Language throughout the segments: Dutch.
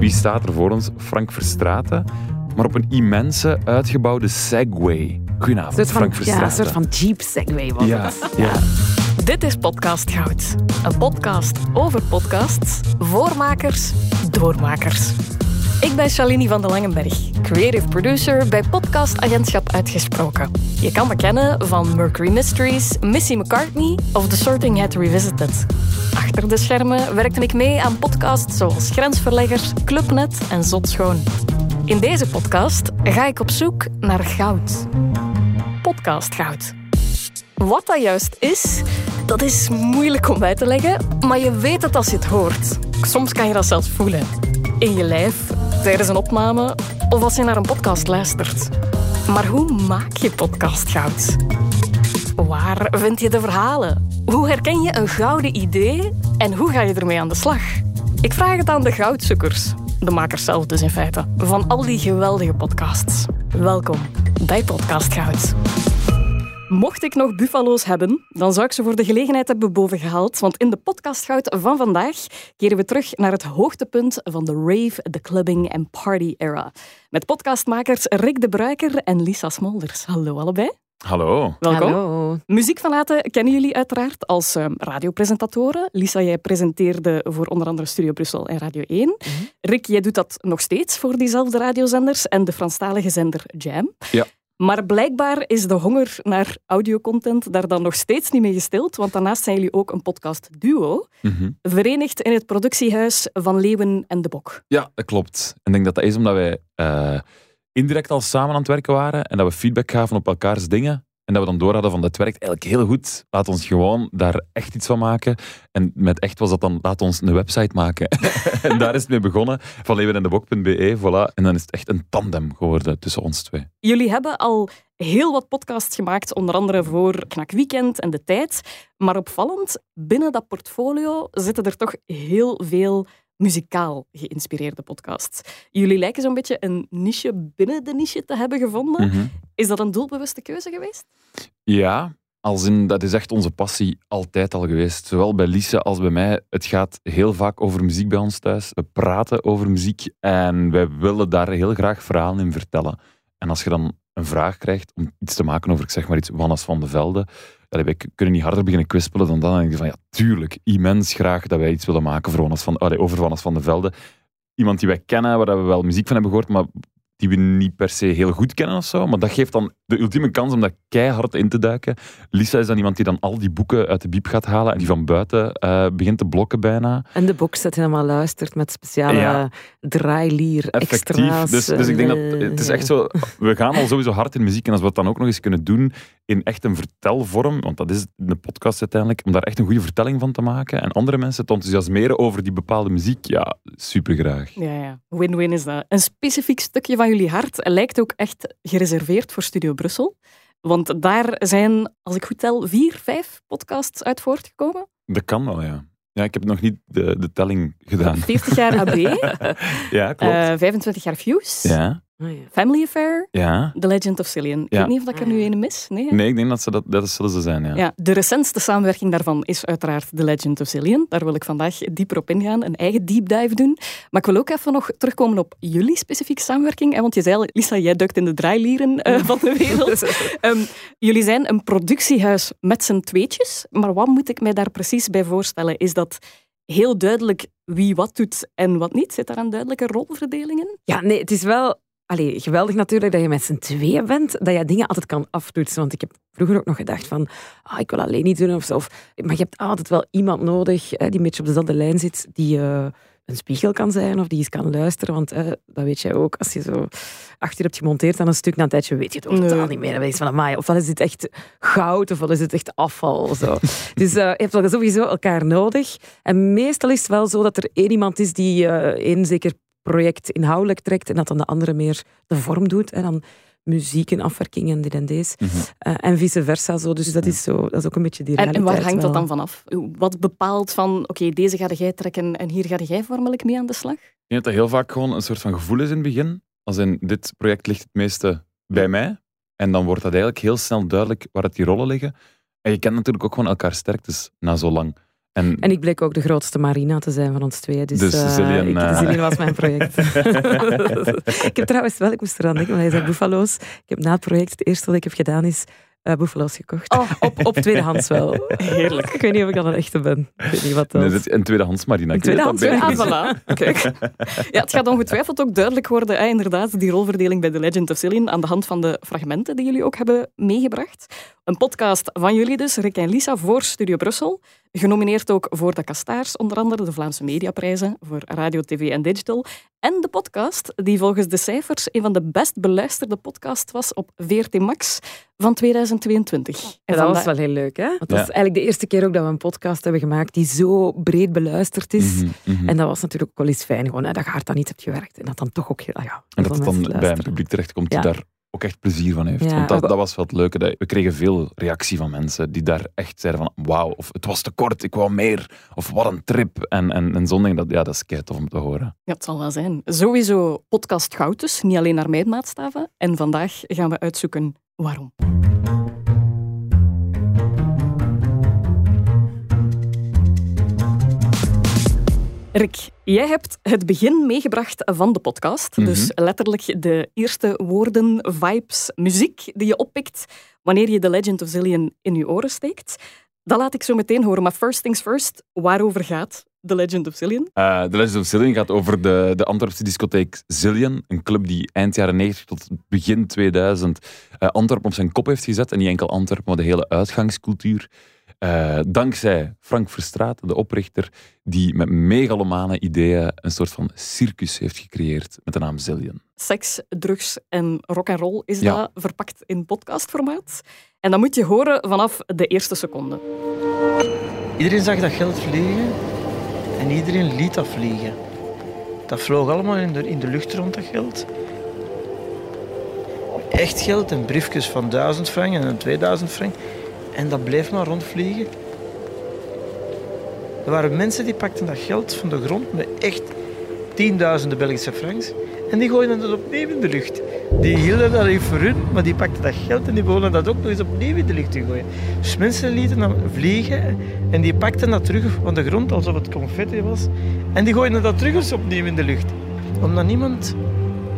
Wie staat er voor ons? Frank Verstraeten, maar op een immense, uitgebouwde Segway. Goedenavond, Een soort van, Frank ja, Verstraeten. een soort van Jeep Segway was Ja, het. ja. Dit is Podcast Goud. Een podcast over podcasts, voormakers, doormakers. Ik ben Shalini van der Langenberg, creative producer bij podcastagentschap Uitgesproken. Je kan me kennen van Mercury Mysteries, Missy McCartney of The Sorting Hat Revisited. Achter de schermen werkte ik mee aan podcasts zoals Grensverleggers, Clubnet en Zot Schoon. In deze podcast ga ik op zoek naar goud. Podcast Goud. Wat dat juist is, dat is moeilijk om uit te leggen, maar je weet het als je het hoort. Soms kan je dat zelfs voelen. In je lijf, tijdens een opname of als je naar een podcast luistert. Maar hoe maak je podcast goud? Waar vind je de verhalen? Hoe herken je een gouden idee en hoe ga je ermee aan de slag? Ik vraag het aan de goudzoekers, de makers zelf dus in feite, van al die geweldige podcasts. Welkom bij Podcast Goud. Mocht ik nog buffalo's hebben, dan zou ik ze voor de gelegenheid hebben bovengehaald. Want in de podcastgoud van vandaag keren we terug naar het hoogtepunt van de rave, de clubbing en party era. Met podcastmakers Rick de Bruiker en Lisa Smolders. Hallo allebei. Hallo. Welkom. Hallo. Muziekfanaten kennen jullie uiteraard als eh, radiopresentatoren. Lisa, jij presenteerde voor onder andere Studio Brussel en Radio 1. Rick, jij doet dat nog steeds voor diezelfde radiozenders en de Franstalige zender Jam. Ja. Maar blijkbaar is de honger naar audiocontent daar dan nog steeds niet mee gestild, want daarnaast zijn jullie ook een podcast-duo, Mhm. verenigd in het productiehuis van Leeuwen en de Bok. Ja, dat klopt. En ik denk dat dat is omdat wij eh, indirect al samen aan het werken waren en dat we feedback gaven op elkaars dingen. En dat we dan door hadden van, dat werkt eigenlijk heel goed. Laat ons gewoon daar echt iets van maken. En met echt was dat dan, laat ons een website maken. en daar is het mee begonnen, van leeuwenendebok.be, voilà. En dan is het echt een tandem geworden tussen ons twee. Jullie hebben al heel wat podcasts gemaakt, onder andere voor Knak Weekend en De Tijd. Maar opvallend, binnen dat portfolio zitten er toch heel veel muzikaal geïnspireerde podcasts. Jullie lijken zo'n beetje een niche binnen de niche te hebben gevonden. Mhm. Is dat een doelbewuste keuze geweest? Ja, als in, dat is echt onze passie altijd al geweest. Zowel bij Lise als bij mij. Het gaat heel vaak over muziek bij ons thuis. We praten over muziek en wij willen daar heel graag verhalen in vertellen. En als je dan een vraag krijgt om iets te maken over, ik zeg maar iets, Wannes van de Velde, ik kunnen niet harder beginnen kwispelen dan dat. En ik van, ja, tuurlijk, immens graag dat wij iets willen maken voor van, allee, over van de Velde. Iemand die wij kennen, waar we wel muziek van hebben gehoord, maar die we niet per se heel goed kennen of zo. Maar dat geeft dan de ultieme kans om dat keihard in te duiken. Lisa is dan iemand die dan al die boeken uit de biep gaat halen en die van buiten eh, begint te blokken bijna. En de box dat helemaal luistert met speciale Ja. draailier, Effectief. extra's. Dus, dus ik denk dat het is eh, echt zo. We gaan al sowieso hard in muziek. En als we het dan ook nog eens kunnen doen in echt een vertelvorm, want dat is de podcast uiteindelijk, om daar echt een goede vertelling van te maken en andere mensen te enthousiasmeren over die bepaalde muziek, ja, super graag. Ja, ja. Win-win is dat. Een specifiek stukje van jullie hart lijkt ook echt gereserveerd voor Studio Brussel. Want daar zijn, als ik goed tel, vier, vijf podcasts uit voortgekomen. Dat kan wel, ja. Ja, ik heb nog niet de, de telling gedaan. 40 jaar AB, Ja, klopt. eh, 25 jaar Fuse, ja, oh ja. Family Affair, ja. The Legend of Cillian. Ik Ja. weet niet of dat ik er nu een mis. Nee, Nee, ik denk dat ze dat, dat zullen ze zijn, ja. Ja, de recentste samenwerking daarvan is uiteraard The Legend of Cillian. Daar wil ik vandaag dieper op ingaan, een eigen deep dive doen. Maar ik wil ook even nog terugkomen op jullie specifieke samenwerking. hè, Want je zei al, Lisa, jij duikt in de draailieren eh, van de wereld. Ehm, jullie zijn een productiehuis met z'n tweetjes. Maar wat moet ik mij daar precies bij voorstellen? Is dat heel duidelijk wie wat doet en wat niet? Zit daar een duidelijke rolverdeling in? Ja, nee, het is wel allee, geweldig natuurlijk dat je met z'n tweeën bent, dat je dingen altijd kan aftoetsen. Want ik heb vroeger ook nog gedacht van, ah, ik wil alleen niet doen of zo. Of, maar je hebt altijd wel iemand nodig hè, die een beetje op dezelfde lijn zit, die eh, een spiegel kan zijn of die eens kan luisteren. Want eh, dat weet jij ook, als je zo acht uur hebt gemonteerd aan een stuk, na een tijdje weet je het ook Nee. totaal niet meer. Dan weet je van, amai, ofwel is dit echt goud, ofwel is het echt afval. Zo. dus eh, je hebt wel sowieso elkaar nodig. En meestal is het wel zo dat er één iemand is die één zeker project inhoudelijk trekt en dat dan de andere meer de vorm doet. En dan muziek en afwerking en dit en deze. Mhm. Eh, en vice versa. Zo. Dus dat is, zo, dat is ook een beetje die En, realiteit. en waar hangt dat dan vanaf? Wat bepaalt van, oké, deze ga jij trekken en hier ga jij vormelijk mee aan de slag? Ik denk dat dat heel vaak gewoon een soort van gevoel is in het begin. Als in, dit project ligt het meeste bij mij. En dan wordt dat eigenlijk heel snel duidelijk waar het die rollen liggen. En je kent natuurlijk ook gewoon elkaar sterktes na zo lang. En, En ik bleek ook de grootste Marina te zijn van ons twee. Dus, Dus eh, Zillion, ik, eh, Zillion was mijn project. ik heb trouwens wel, ik moest eraan denken, want hij zei Buffalo's. Ik heb na het project, het eerste wat ik heb gedaan is eh Buffalo's gekocht. Oh. Op, op tweedehands wel. Heerlijk. Ik weet niet of ik dan een echte ben. Ik weet niet wat dat nee, is. een tweedehands Marina. Een tweedehands. Ah, voilà. Kijk. Ja, het gaat ongetwijfeld ook duidelijk worden, hè, inderdaad, die rolverdeling bij The Legend of Zillion, aan de hand van de fragmenten die jullie ook hebben meegebracht. Een podcast van jullie dus, Rick en Lisa, voor Studio Brussel. Genomineerd ook voor de Kastaars, onder andere de Vlaamse Mediaprijzen, voor radio, tv en digital. En de podcast, die volgens de cijfers een van de best beluisterde podcasts was op VRT Max van 2022. En dat was wel heel leuk, hè? Want dat Ja. is eigenlijk de eerste keer ook dat we een podcast hebben gemaakt die zo breed beluisterd is. Mhm, mhm. En dat was natuurlijk ook wel eens fijn, gewoon, hè, dat je hard dan niet hebt gewerkt. En dat dan toch ook heel, ah ja, En dat het dan bij een publiek terechtkomt Ja. die daar ook echt plezier van heeft. Ja, Want dat, dat was wel het leuke. dat- We kregen veel reactie van mensen die daar echt zeiden van wauw, of het was te kort, ik wou meer. Of wat een trip. En, en, en zo'n ding, dat, ja, dat is kei tof om te horen. Ja, het zal wel zijn. Sowieso podcast goud dus, niet alleen naar mijn maatstaven. En vandaag gaan we uitzoeken waarom. Rick, jij hebt het begin meegebracht van de podcast. Mhm. Dus letterlijk de eerste woorden, vibes, muziek die je oppikt wanneer je The Legend of Zillion in je oren steekt. Dat laat ik zo meteen horen. Maar first things first, waarover gaat The Legend of Zillion? Eh The Legend of Zillion gaat over de, de Antwerpse discotheek Zillion. Een club die eind jaren 90 tot begin 2000 eh, Antwerpen op zijn kop heeft gezet. En niet enkel Antwerpen, maar de hele uitgangscultuur. Eh, dankzij Frank Verstraeten, de oprichter, die met megalomane ideeën een soort van circus heeft gecreëerd met de naam Zillion. seks, drugs en rock and roll is Ja. dat verpakt in podcastformaat. En dat moet je horen vanaf de eerste seconde. Iedereen zag dat geld vliegen en iedereen liet dat vliegen. Dat vloog allemaal in de, in de lucht rond, dat geld. Echt geld en briefjes van 1000 frank en 2000 frank. En dat bleef maar rondvliegen. Er waren mensen die pakten dat geld van de grond met echt tienduizenden Belgische franks. En die gooiden dat opnieuw in de lucht. Die hielden dat niet voor hun, maar die pakten dat geld en die begonnen dat ook nog eens opnieuw in de lucht te gooien. Dus mensen lieten dat vliegen en die pakten dat terug van de grond alsof het confetti was. En die gooiden dat terug eens opnieuw in de lucht. Omdat niemand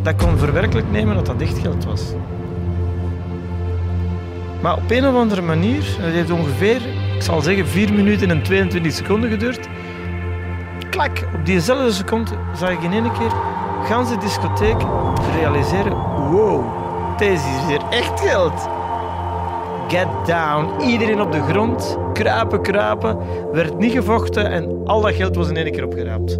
dat kon verwerkelijk nemen dat dat echt geld was. Maar op een of andere manier, het heeft ongeveer, ik zal zeggen, 4 minuten en 22 seconden geduurd. Klak, op diezelfde seconde zag ik in één keer gans de discotheek realiseren: wow, deze is hier echt geld. Get down, iedereen op de grond, kruipen, kruipen, werd niet gevochten en al dat geld was in één keer opgeraapt.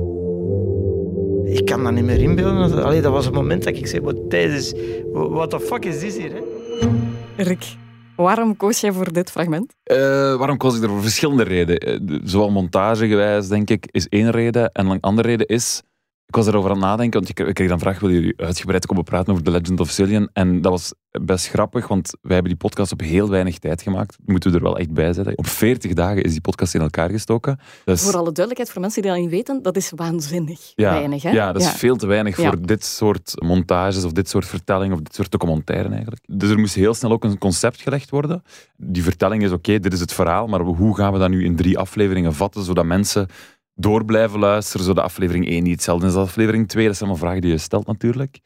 Ik kan dat niet meer inbeelden. Allee, dat was een moment dat ik zei: wat is, what fuck is dit hier? Hè? Rick, waarom koos jij voor dit fragment? Eh, waarom koos ik er voor verschillende redenen? Eh, Zowel montagegewijs, denk ik, is één reden. En een andere reden is, ik was erover aan het nadenken, want ik kreeg- dan vraag, wil jullie uitgebreid komen praten over The Legend of Zillion? En dat was best grappig, want wij hebben die podcast op heel weinig tijd gemaakt. Moeten we er wel echt bij zetten. Op 40 dagen is die podcast in elkaar gestoken. Dus, Voor alle duidelijkheid, voor mensen die dat niet weten, dat is waanzinnig ja, weinig. Hè? ja, dat is veel te weinig Ja. voor dit soort montages of dit soort vertellingen of dit soort documentaire eigenlijk. Dus er moest heel snel ook een concept gelegd worden. Die vertelling is oké, dit is het verhaal, maar hoe gaan we dat nu in drie afleveringen vatten, zodat mensen door blijven luisteren, zodat aflevering 1 niet hetzelfde is als aflevering 2. Dat zijn allemaal vragen die je stelt natuurlijk.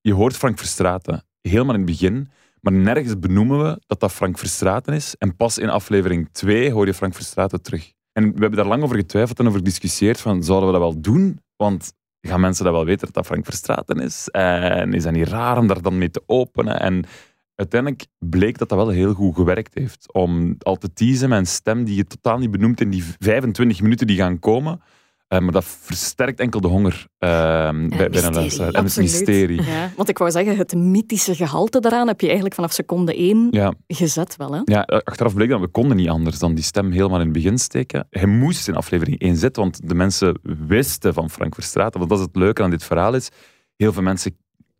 Je hoort Frank Verstraeten helemaal in het begin, maar nergens benoemen we dat dat Frank Verstraeten is. En pas in aflevering 2 hoor je Frank Verstraeten terug. En we hebben daar lang over getwijfeld en over gediscussieerd van, zouden we dat wel doen? Want gaan mensen dat wel weten dat dat Frank Verstraeten is? En is dat niet raar om daar dan mee te openen? En uiteindelijk bleek dat dat wel heel goed gewerkt heeft. Om al te teasen met een stem die je totaal niet benoemt in die 25 minuten die gaan komen. Eh, maar dat versterkt enkel de honger eh, bij, bij een mysterie. luisteraar. En het mysterie. Ja, want ik wou zeggen, het mythische gehalte daaraan heb je eigenlijk vanaf seconde één Ja, gezet wel. Hè? ja, achteraf bleek dat we konden niet anders dan die stem helemaal in het begin steken. Hij moest in aflevering 1 zitten, want de mensen wisten van Frank Verstraeten. Want dat is het leuke aan dit verhaal is, heel veel mensen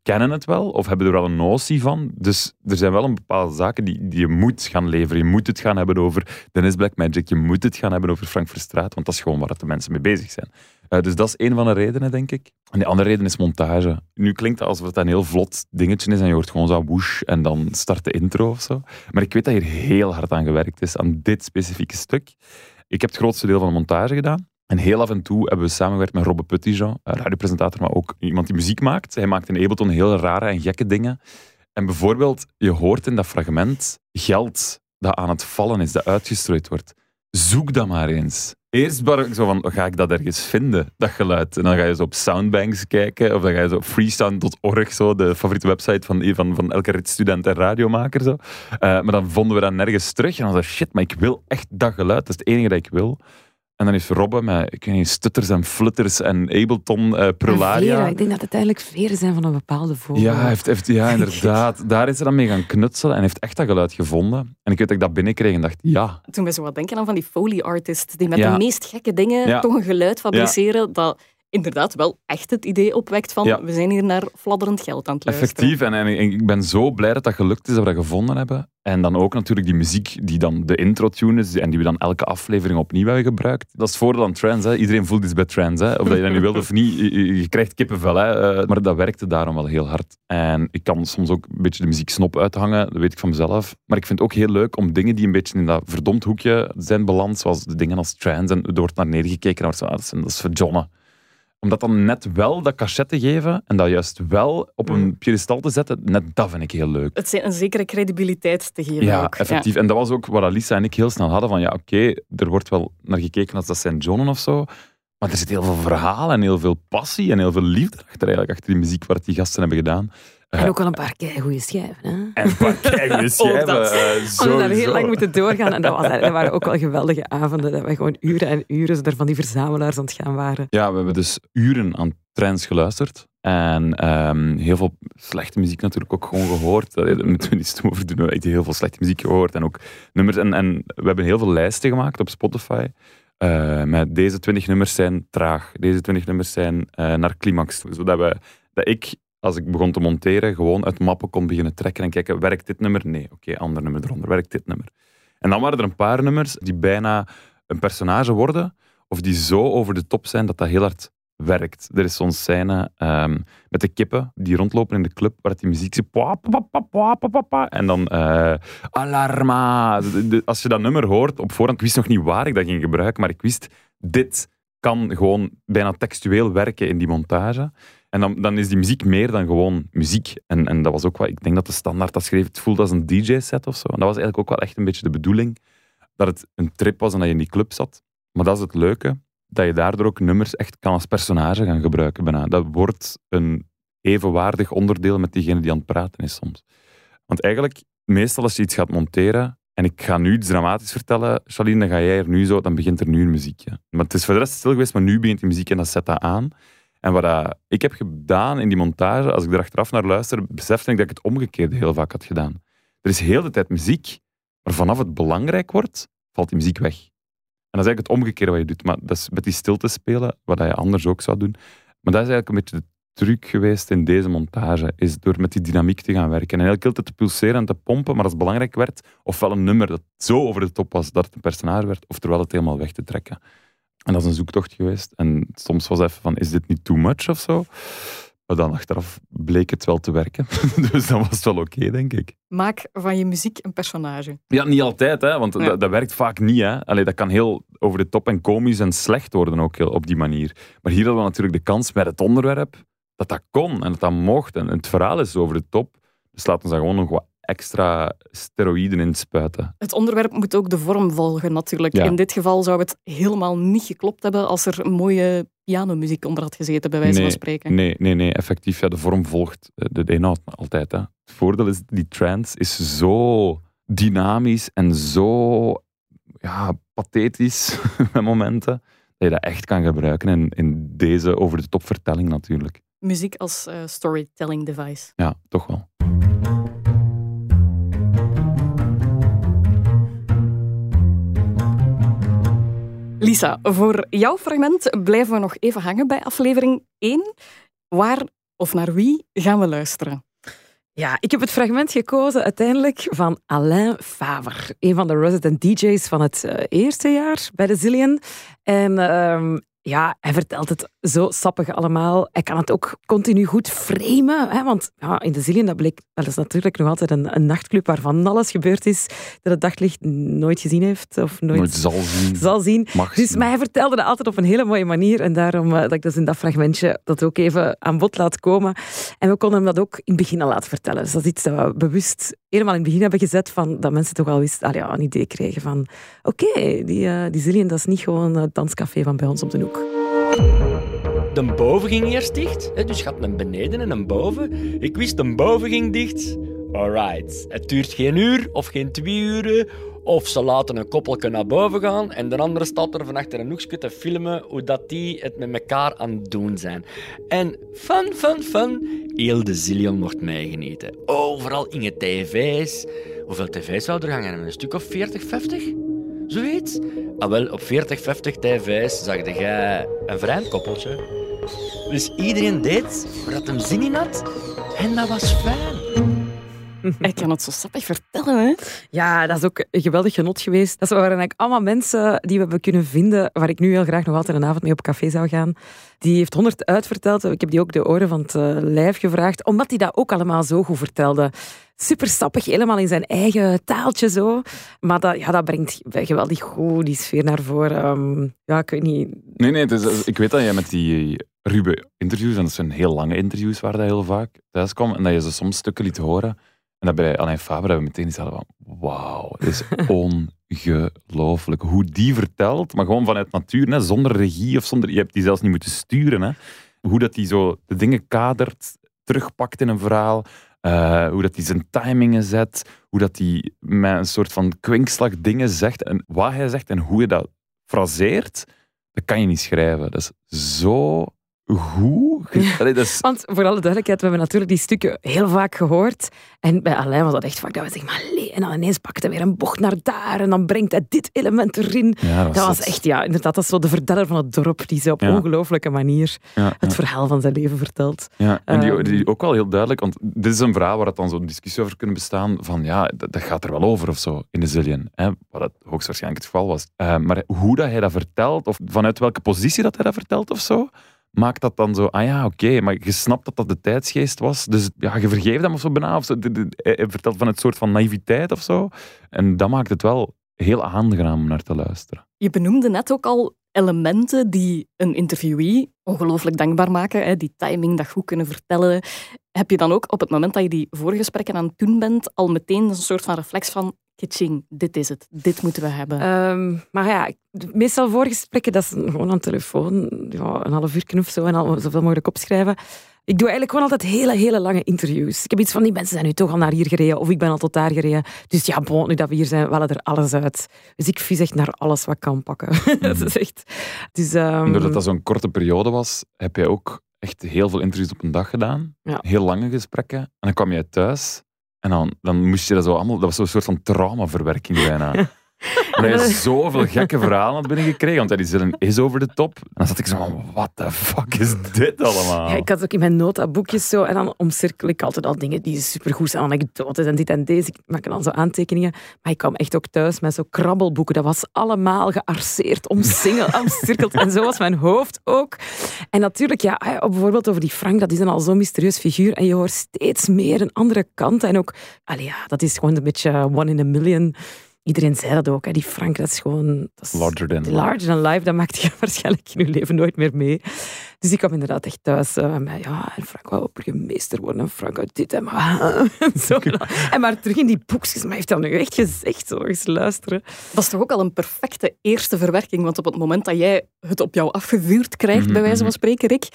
kennen het wel of hebben er wel een notie van. Dus er zijn wel een bepaalde zaken die, die je moet gaan leveren. Je moet het gaan hebben over Dennis Blackmagic. Je moet het gaan hebben over Frank Verstraeten, want dat is gewoon waar de mensen mee bezig zijn. Eh, dus dat is een van de redenen, denk ik. En de andere reden is montage. Nu klinkt het alsof het een heel vlot dingetje is en je hoort gewoon zo woesh en dan start de intro of zo. Maar ik weet dat hier heel hard aan gewerkt is, aan dit specifieke stuk. Ik heb het grootste deel van de montage gedaan. En heel af en toe hebben we samengewerkt met Robbe Petitjean, een radiopresentator, maar ook iemand die muziek maakt. Hij maakt in Ableton hele rare en gekke dingen. En bijvoorbeeld, je hoort in dat fragment geld dat aan het vallen is, dat uitgestrooid wordt. Zoek dat maar eens. Eerst ik zo van, ga ik dat ergens vinden, dat geluid? En dan ga je zo op Soundbanks kijken, of dan ga je zo op freesound.org, zo, de favoriete website van, van, van elke ritstudent en radiomaker. Zo. Uh, maar dan vonden we dat nergens terug. En dan zei shit, maar ik wil echt dat geluid. Dat is het enige dat ik wil. En dan heeft Robbe met ik weet niet, stutters en flutters en Ableton, uh, Prularia. Veren, ik denk dat het uiteindelijk veren zijn van een bepaalde vogel. Ja, heeft, heeft, ja inderdaad. Daar is hij dan mee gaan knutselen en heeft echt dat geluid gevonden. En ik weet dat ik dat binnenkreeg en dacht, ja. Toen ben zo wat denken aan van die Foley artists, die met de meest gekke dingen toch een geluid fabriceren dat inderdaad wel echt het idee opwekt van we zijn hier naar fladderend geld aan het luisteren. Effectief, en, en, ik ben zo blij dat dat gelukt is, dat we dat gevonden hebben. En dan ook natuurlijk die muziek die dan de intro-tune is en die we dan elke aflevering opnieuw hebben gebruikt. Dat is het voordeel aan trends. Hè. Iedereen voelt iets bij trends. Hè. Of dat je dat nu wilt of niet, je, krijgt kippenvel. Hè. Uh, maar dat werkte daarom wel heel hard. En ik kan soms ook een beetje de muziek snop uithangen, dat weet ik van mezelf. Maar ik vind het ook heel leuk om dingen die een beetje in dat verdomd hoekje zijn beland, zoals de dingen als trends, en er wordt naar neergekeken, en wordt zo, ah, dat is voor John om dat dan net wel dat cachet te geven en dat juist wel op een mm. piedestal te zetten, net dat vind ik heel leuk. Het een zekere credibiliteit te geven ja, ook. Effectief. En dat was ook wat Alisa en ik heel snel hadden van ja, oké, er wordt wel naar gekeken als dat zijn John of zo, maar er zit heel veel verhaal en heel veel passie en heel veel liefde achter, eigenlijk, achter die muziek wat die gasten hebben gedaan. En ook wel een paar goede schijven. Hè? En een paar goede schijven. uh, we hebben heel lang moeten doorgaan. En dat, was, dat waren ook wel geweldige avonden. Dat we gewoon uren en uren er van die verzamelaars aan het gaan waren. Ja, we hebben dus uren aan trends geluisterd. En um, heel veel slechte muziek natuurlijk ook gewoon gehoord. Daar moeten we niet over doen. We hebben heel veel slechte muziek gehoord. En ook nummers. En, en we hebben heel veel lijsten gemaakt op Spotify. Uh, met deze 20 nummers zijn traag. Deze 20 nummers zijn uh, naar climax. Zodat we, dat ik als ik begon te monteren, gewoon uit mappen kon beginnen trekken en kijken, werkt dit nummer? Nee, oké, ander nummer eronder, werkt dit nummer? En dan waren er een paar nummers die bijna een personage worden, of die zo over de top zijn dat dat heel hard werkt. Er is zo'n scène um, met de kippen die rondlopen in de club, waar die muziek zit, en dan uh, alarma. Als je dat nummer hoort op voorhand, ik wist nog niet waar ik dat ging gebruiken, maar ik wist, dit kan gewoon bijna textueel werken in die montage. En dan, dan is die muziek meer dan gewoon muziek. En, en dat was ook wat, ik denk dat de standaard dat schreef, het voelde als een DJ-set of zo. En dat was eigenlijk ook wel echt een beetje de bedoeling, dat het een trip was en dat je in die club zat. Maar dat is het leuke, dat je daardoor ook nummers echt kan als personage gaan gebruiken bijna. Dat wordt een evenwaardig onderdeel met diegene die aan het praten is soms. Want eigenlijk, meestal als je iets gaat monteren, en ik ga nu iets dramatisch vertellen, Charlene, dan ga jij er nu zo, dan begint er nu een muziekje. Maar het is voor de rest stil geweest, maar nu begint die muziek en dat zet dat aan. En wat ik heb gedaan in die montage, als ik er achteraf naar luister, besefte ik dat ik het omgekeerde heel vaak had gedaan. Er is heel de tijd muziek, maar vanaf het belangrijk wordt, valt die muziek weg. En dat is eigenlijk het omgekeerde wat je doet. Maar dat is met die stilte spelen, wat je anders ook zou doen. Maar dat is eigenlijk een beetje de truc geweest in deze montage, is door met die dynamiek te gaan werken. En eigenlijk heel te pulseren en te pompen, maar als het belangrijk werd, ofwel een nummer dat zo over de top was dat het een personage werd, oftewel het helemaal weg te trekken. En dat is een zoektocht geweest. En soms was even van, is dit niet too much of zo? Maar dan achteraf bleek het wel te werken. dus dan was het wel oké, denk ik. Maak van je muziek een personage. Ja, niet altijd, hè, want dat, dat, werkt vaak niet. Hè. Allee, dat kan heel over de top en komisch en slecht worden ook heel, op die manier. Maar hier hadden we natuurlijk de kans met het onderwerp dat dat kon en dat dat mocht. En het verhaal is over de top. Dus laten we daar gewoon nog wat extra steroïden in spuiten. Het onderwerp moet ook de vorm volgen, natuurlijk. In dit geval zou het helemaal niet geklopt hebben als er een mooie pianomuziek onder had gezeten, bij wijze van spreken. Nee, nee, nee, effectief. Ja, de vorm volgt eh, de, de inhoud altijd. Hè. Het voordeel is, die trance is zo dynamisch en zo ja, pathetisch met momenten, dat je dat echt kan gebruiken in, in deze over-de-top vertelling natuurlijk. Muziek als uh, storytelling device. Ja, toch wel. Lisa, voor jouw fragment blijven we nog even hangen bij aflevering 1. Waar of naar wie gaan we luisteren? Ja, ik heb het fragment gekozen uiteindelijk van Alain Faver, een van de resident DJ's van het uh, eerste jaar bij de Zillion. En uh, ja, hij vertelt het zo sappig allemaal. Hij kan het ook continu goed framen. Hè? Want ja, in de Zillion, dat bleek, dat is natuurlijk nog altijd een, een nachtclub waarvan alles gebeurd is dat het daglicht nooit gezien heeft. Of nooit, Nooit zal zien. zal zien. Mag Dus, zien. maar hij vertelde dat altijd op een hele mooie manier. En daarom eh, dat ik dus in dat fragmentje dat ook even aan bod laat komen. En we konden hem dat ook in het begin al laten vertellen. Dus dat is iets dat we bewust helemaal in het begin hebben gezet. Van, dat mensen toch al wisten, ja, een idee kregen van... Oké, die, eh die Zillion, dat is niet gewoon het danscafé van bij ons op de hoek. De boven ging eerst dicht, dus je had een beneden en een boven. Ik wist de boven ging dicht. Alright, het duurt geen uur of geen twee uren. Of ze laten een koppelke naar boven gaan en de andere staat er van achter een hoekje te filmen hoe dat die het met elkaar aan het doen zijn. En fun, fun, fun, heel de zillion wordt meegenieten. Overal in het tv's. Hoeveel tv's zou er hangen? Een stuk of 40, 50? Zoiets? Ah, wel, op 40, 50 tv's zag jij een vreemd koppeltje. Dus iedereen deed dat hem zin in had. En dat was fijn. Hij kan het zo sappig vertellen, hè? Ja, dat is ook een geweldig genot geweest. Dat waren eigenlijk allemaal mensen die we hebben kunnen vinden, waar ik nu heel graag nog altijd een avond mee op café zou gaan. Die heeft honderd uitverteld. Ik heb die ook de oren van het eh, lijf gevraagd, omdat hij dat ook allemaal zo goed vertelde. Super sappig, helemaal in zijn eigen taaltje zo. Maar dat, ja, dat brengt geweldig goed die sfeer naar voren. Ehm, ja, ik weet niet. Nee, nee, is- ik weet dat jij met die ruwe interviews, en dat zijn heel lange interviews waar dat heel vaak thuis kwam, en dat je ze soms stukken liet horen. En dat bij Alain Faber hebben we meteen hadden van, wauw, het is ongelooflijk hoe die vertelt, maar gewoon vanuit natuur, hè, zonder regie of zonder, je hebt die zelfs niet moeten sturen. Hè. Hoe dat die zo de dingen kadert, terugpakt in een verhaal, eh, hoe dat hij zijn timingen zet, hoe dat hij met een soort van kwinkslag dingen zegt, en wat hij zegt en hoe je dat fraseert, dat kan je niet schrijven. Dat is zo goed. Allee, dat is, Want voor alle duidelijkheid, we hebben natuurlijk die stukken heel vaak gehoord. En bij Alain was dat echt vaak dat we zeggen, maar allee, en dan ineens pakt hij weer een bocht naar daar en dan brengt hij dit element erin. ja, Dat was echt, ja, inderdaad, dat is zo de verteller van het dorp die zo op Ja. ongelooflijke manier Ja, het verhaal van zijn leven vertelt. Ja, en die, Ehm. die ook wel heel duidelijk, want dit is een verhaal waar het dan zo'n discussie over kunnen bestaan, van ja, dat, dat gaat er wel over of zo in de Zillion. Hè, wat dat hoogstwaarschijnlijk het geval was. Eh, maar hoe dat hij dat vertelt, of vanuit welke positie dat hij dat vertelt of zo, maakt dat dan zo, ah ja, oké, maar je snapt dat dat de tijdsgeest was, dus ja, je vergeeft hem of zo bijna, of zo. Hij vertelt van het soort van naïviteit of zo. En dat maakt het wel heel aangenaam om naar te luisteren. Je benoemde net ook al elementen die een interviewee ongelooflijk dankbaar maken. Hè? Die timing, dat goed kunnen vertellen. Heb je dan ook op het moment dat je die voorgesprekken aan het doen bent, al meteen een soort van reflex van kitching, dit is het, dit moeten we hebben. Ehm, maar ja, meestal voorgesprekken, dat is gewoon aan telefoon, ja, een half uur of zo, en al zoveel mogelijk opschrijven. Ik doe eigenlijk gewoon altijd hele, hele lange interviews. Ik heb iets van, die mensen zijn nu toch al naar hier gereden, of ik ben al tot daar gereden. Dus ja, bon, nu dat we hier zijn, we er alles uit. Dus ik vis echt naar alles wat ik kan pakken. dat is echt... Dus, ehm, En doordat dat zo'n korte periode was, heb jij ook echt heel veel interviews op een dag gedaan. Ja. Heel lange gesprekken. En dan kwam jij thuis en dan, dan moest je dat zo allemaal... Dat was zo'n soort van traumaverwerking bijna. En dat je zoveel gekke verhalen had binnengekregen, want die zin is over de top. En dan zat ik zo van, what the fuck is dit allemaal? Ja, ik had ook in mijn notaboekjes zo, en dan omcirkel ik altijd al dingen die supergoed zijn, anekdotes en dit en deze. Ik maak dan zo aantekeningen. Maar ik kwam echt ook thuis met zo krabbelboeken. Dat was allemaal gearseerd, omsingeld, omcirkeld. En zo was mijn hoofd ook. En natuurlijk, ja, bijvoorbeeld over die Frank, dat is een al zo'n mysterieus figuur. En je hoort steeds meer een andere kant. En ook, ja, dat is gewoon een beetje one in a million. Iedereen zei dat ook, hè. die Frank, dat is gewoon... Dat is Larger than life. Larger than life, dat maakt je waarschijnlijk in je leven nooit meer mee. Dus ik kwam inderdaad echt thuis eh, met, ja, en Frank wou burgemeester worden, en Frank uit dit en maar... en zo. En maar terug in die boekjes, maar hij heeft dat nu echt gezegd, zo eens luisteren. Dat is toch ook al een perfecte eerste verwerking, want op het moment dat jij het op jou afgevuurd krijgt, Mhm, bij wijze van mhm. spreken, Rick,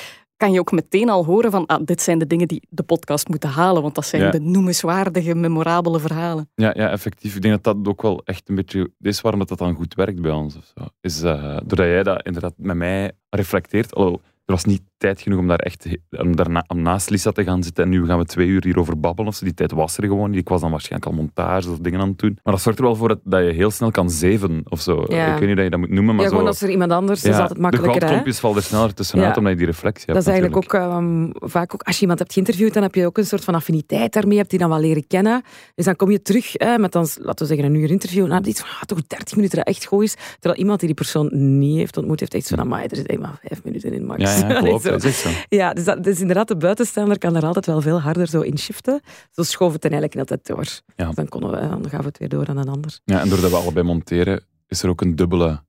kan je ook meteen al horen van, ah, dit zijn de dingen die de podcast moeten halen, want dat zijn Ja. benoemenswaardige, memorabele verhalen. Ja, ja, effectief. Ik denk dat dat ook wel echt een beetje... Is waarom dat, dat dan goed werkt bij ons. Of zo. Is, eh, doordat jij dat inderdaad met mij reflecteert. Alhoewel, er was niet tijd genoeg om daar echt om daar na- om naast Lisa te gaan zitten. En nu gaan we twee uur hierover babbelen. Of zo. Die tijd was er gewoon niet. Ik was dan waarschijnlijk al montage of dingen aan het doen. Maar dat zorgt er wel voor dat, dat je heel snel kan zeven of zo. Ja. Ik weet niet hoe je dat moet noemen, maar ja, zo... gewoon als er iemand anders is, is altijd de makkelijker. Hè? goudklompjes vallen er sneller tussenuit, Ja. omdat je die reflectie hebt. Dat is eigenlijk natuurlijk. ook ehm, vaak ook als je iemand hebt geïnterviewd, dan heb je ook een soort van affiniteit daarmee, heb je die dan wel leren kennen. Dus dan kom je terug met dan, laten we zeggen, een uur interview. En dan heb je iets van, ah, toch 30 minuten dat echt goed is. Terwijl iemand die die persoon niet heeft ontmoet, heeft echt zo van, amai, er zit eenmaal vijf minuten in, max. Ja, ja, klopt. Zo. Dat is echt zo. Ja, dus, dat, dus inderdaad, de buitenstaander kan er altijd wel veel harder zo in shiften. Zo schoven het eigenlijk altijd door. Ja. Dan, konden we, dan gaven we het weer door aan een ander. Ja, en doordat we allebei monteren, is er ook een dubbele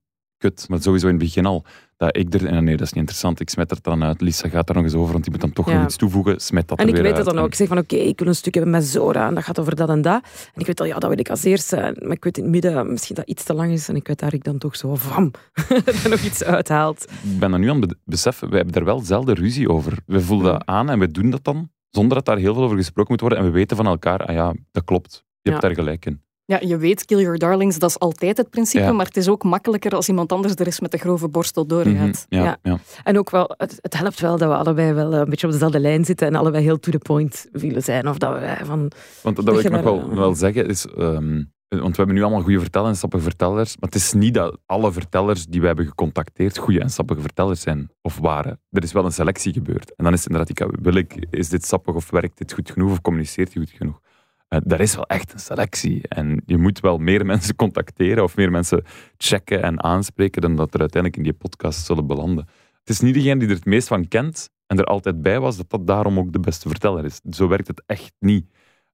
kut. Maar sowieso in het begin al, dat ik er... en Nee, dat is niet interessant. Ik smet er dan uit. Lisa gaat daar nog eens over, want die moet dan toch Ja. nog iets toevoegen. Smet dat En er ik weer weet uit. dat dan En- ook. Ik zeg van oké, ik wil een stuk hebben met Zora en dat gaat over dat en dat. En ik weet al, ja, dat wil ik als eerste. Maar ik weet in het midden misschien dat iets te lang is. En ik weet daar ik dan toch zo van er nog iets uithaalt. Ik ben er nu aan het be- beseffen, wij hebben daar wel zelden ruzie over. We voelen dat aan en we doen dat dan, zonder dat daar heel veel over gesproken moet worden. En we weten van elkaar, ah ja, dat klopt. Je hebt Ja. daar gelijk in. Ja, je weet, kill your darlings, dat is altijd het principe, Ja. maar het is ook makkelijker als iemand anders er is met de grove borstel doorgaat. Mhm, ja, Ja. ja. En ook wel, het, het helpt wel dat we allebei wel een beetje op dezelfde lijn zitten en allebei heel to the point willen zijn. Of dat we van... Want dat wil ik nog wel, eh, wel zeggen, is... ehm, want we hebben nu allemaal goede vertellers en sappige vertellers. Maar het is niet dat alle vertellers die we hebben gecontacteerd goede en sappige vertellers zijn of waren. Er is wel een selectie gebeurd. En dan is het inderdaad, ik, wil ik, is dit sappig of werkt dit goed genoeg of communiceert hij goed genoeg? Eh, daar is wel echt een selectie. En je moet wel meer mensen contacteren of meer mensen checken en aanspreken dan dat er uiteindelijk in die podcast zullen belanden. Het is niet degene die er het meest van kent en er altijd bij was, dat dat daarom ook de beste verteller is. Zo werkt het echt niet.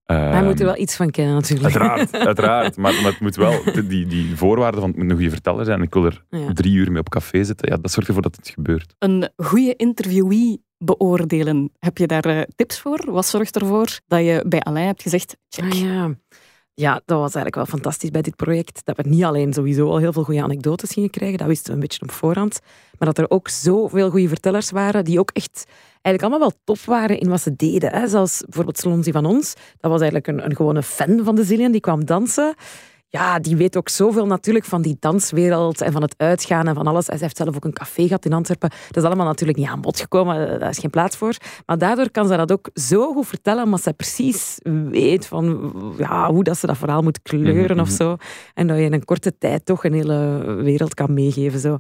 Wij Ehm, moeten wel iets van kennen natuurlijk. Uiteraard, uiteraard. Maar, maar het moet wel, die, die voorwaarden van het moet een goede verteller zijn. Ik wil er Ja. drie uur mee op café zitten. Ja, dat zorgt ervoor dat het gebeurt. Een goede interviewee beoordelen, heb je daar eh, tips voor? Wat zorgt ervoor dat je bij Alain hebt gezegd, check. Ah, ja. ja, dat was eigenlijk wel fantastisch bij dit project. Dat we niet alleen sowieso al heel veel goede anekdotes gingen krijgen, dat wisten we een beetje op voorhand. Maar dat er ook zoveel goede vertellers waren die ook echt eigenlijk allemaal wel top waren in wat ze deden. Hè. Zoals bijvoorbeeld Slonzi van ons. Dat was eigenlijk een, een gewone fan van de Zillion, die kwam dansen. Ja, die weet ook zoveel natuurlijk van die danswereld en van het uitgaan en van alles. Hij heeft zelf ook een café gehad in Antwerpen. Dat is allemaal natuurlijk niet aan bod gekomen, daar is geen plaats voor. Maar daardoor kan ze dat ook zo goed vertellen, omdat zij precies weet van, ja, hoe dat ze dat verhaal moet kleuren Mhm, of zo. En dat je in een korte tijd toch een hele wereld kan meegeven. Zo.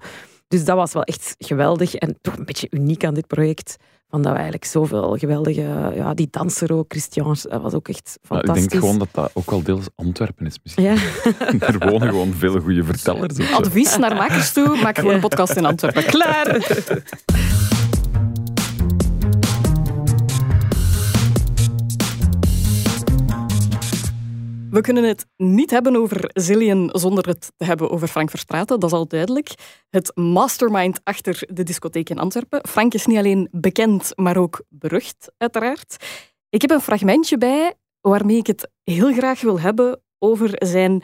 Dus dat was wel echt geweldig en toch een beetje uniek aan dit project. Van dat we eigenlijk zoveel geweldige... Ja, die danser ook, Christian, dat was ook echt Maar ik fantastisch. denk gewoon dat dat ook wel deels Antwerpen is misschien. Ja. er wonen gewoon veel goede vertellers. Advies naar makers toe, maak gewoon een podcast in Antwerpen. Klaar! We kunnen het niet hebben over Zillion zonder het te hebben over Frank Verstraeten, dat is al duidelijk. Het mastermind achter de discotheek in Antwerpen. Frank is niet alleen bekend, maar ook berucht, uiteraard. Ik heb een fragmentje bij waarmee ik het heel graag wil hebben over zijn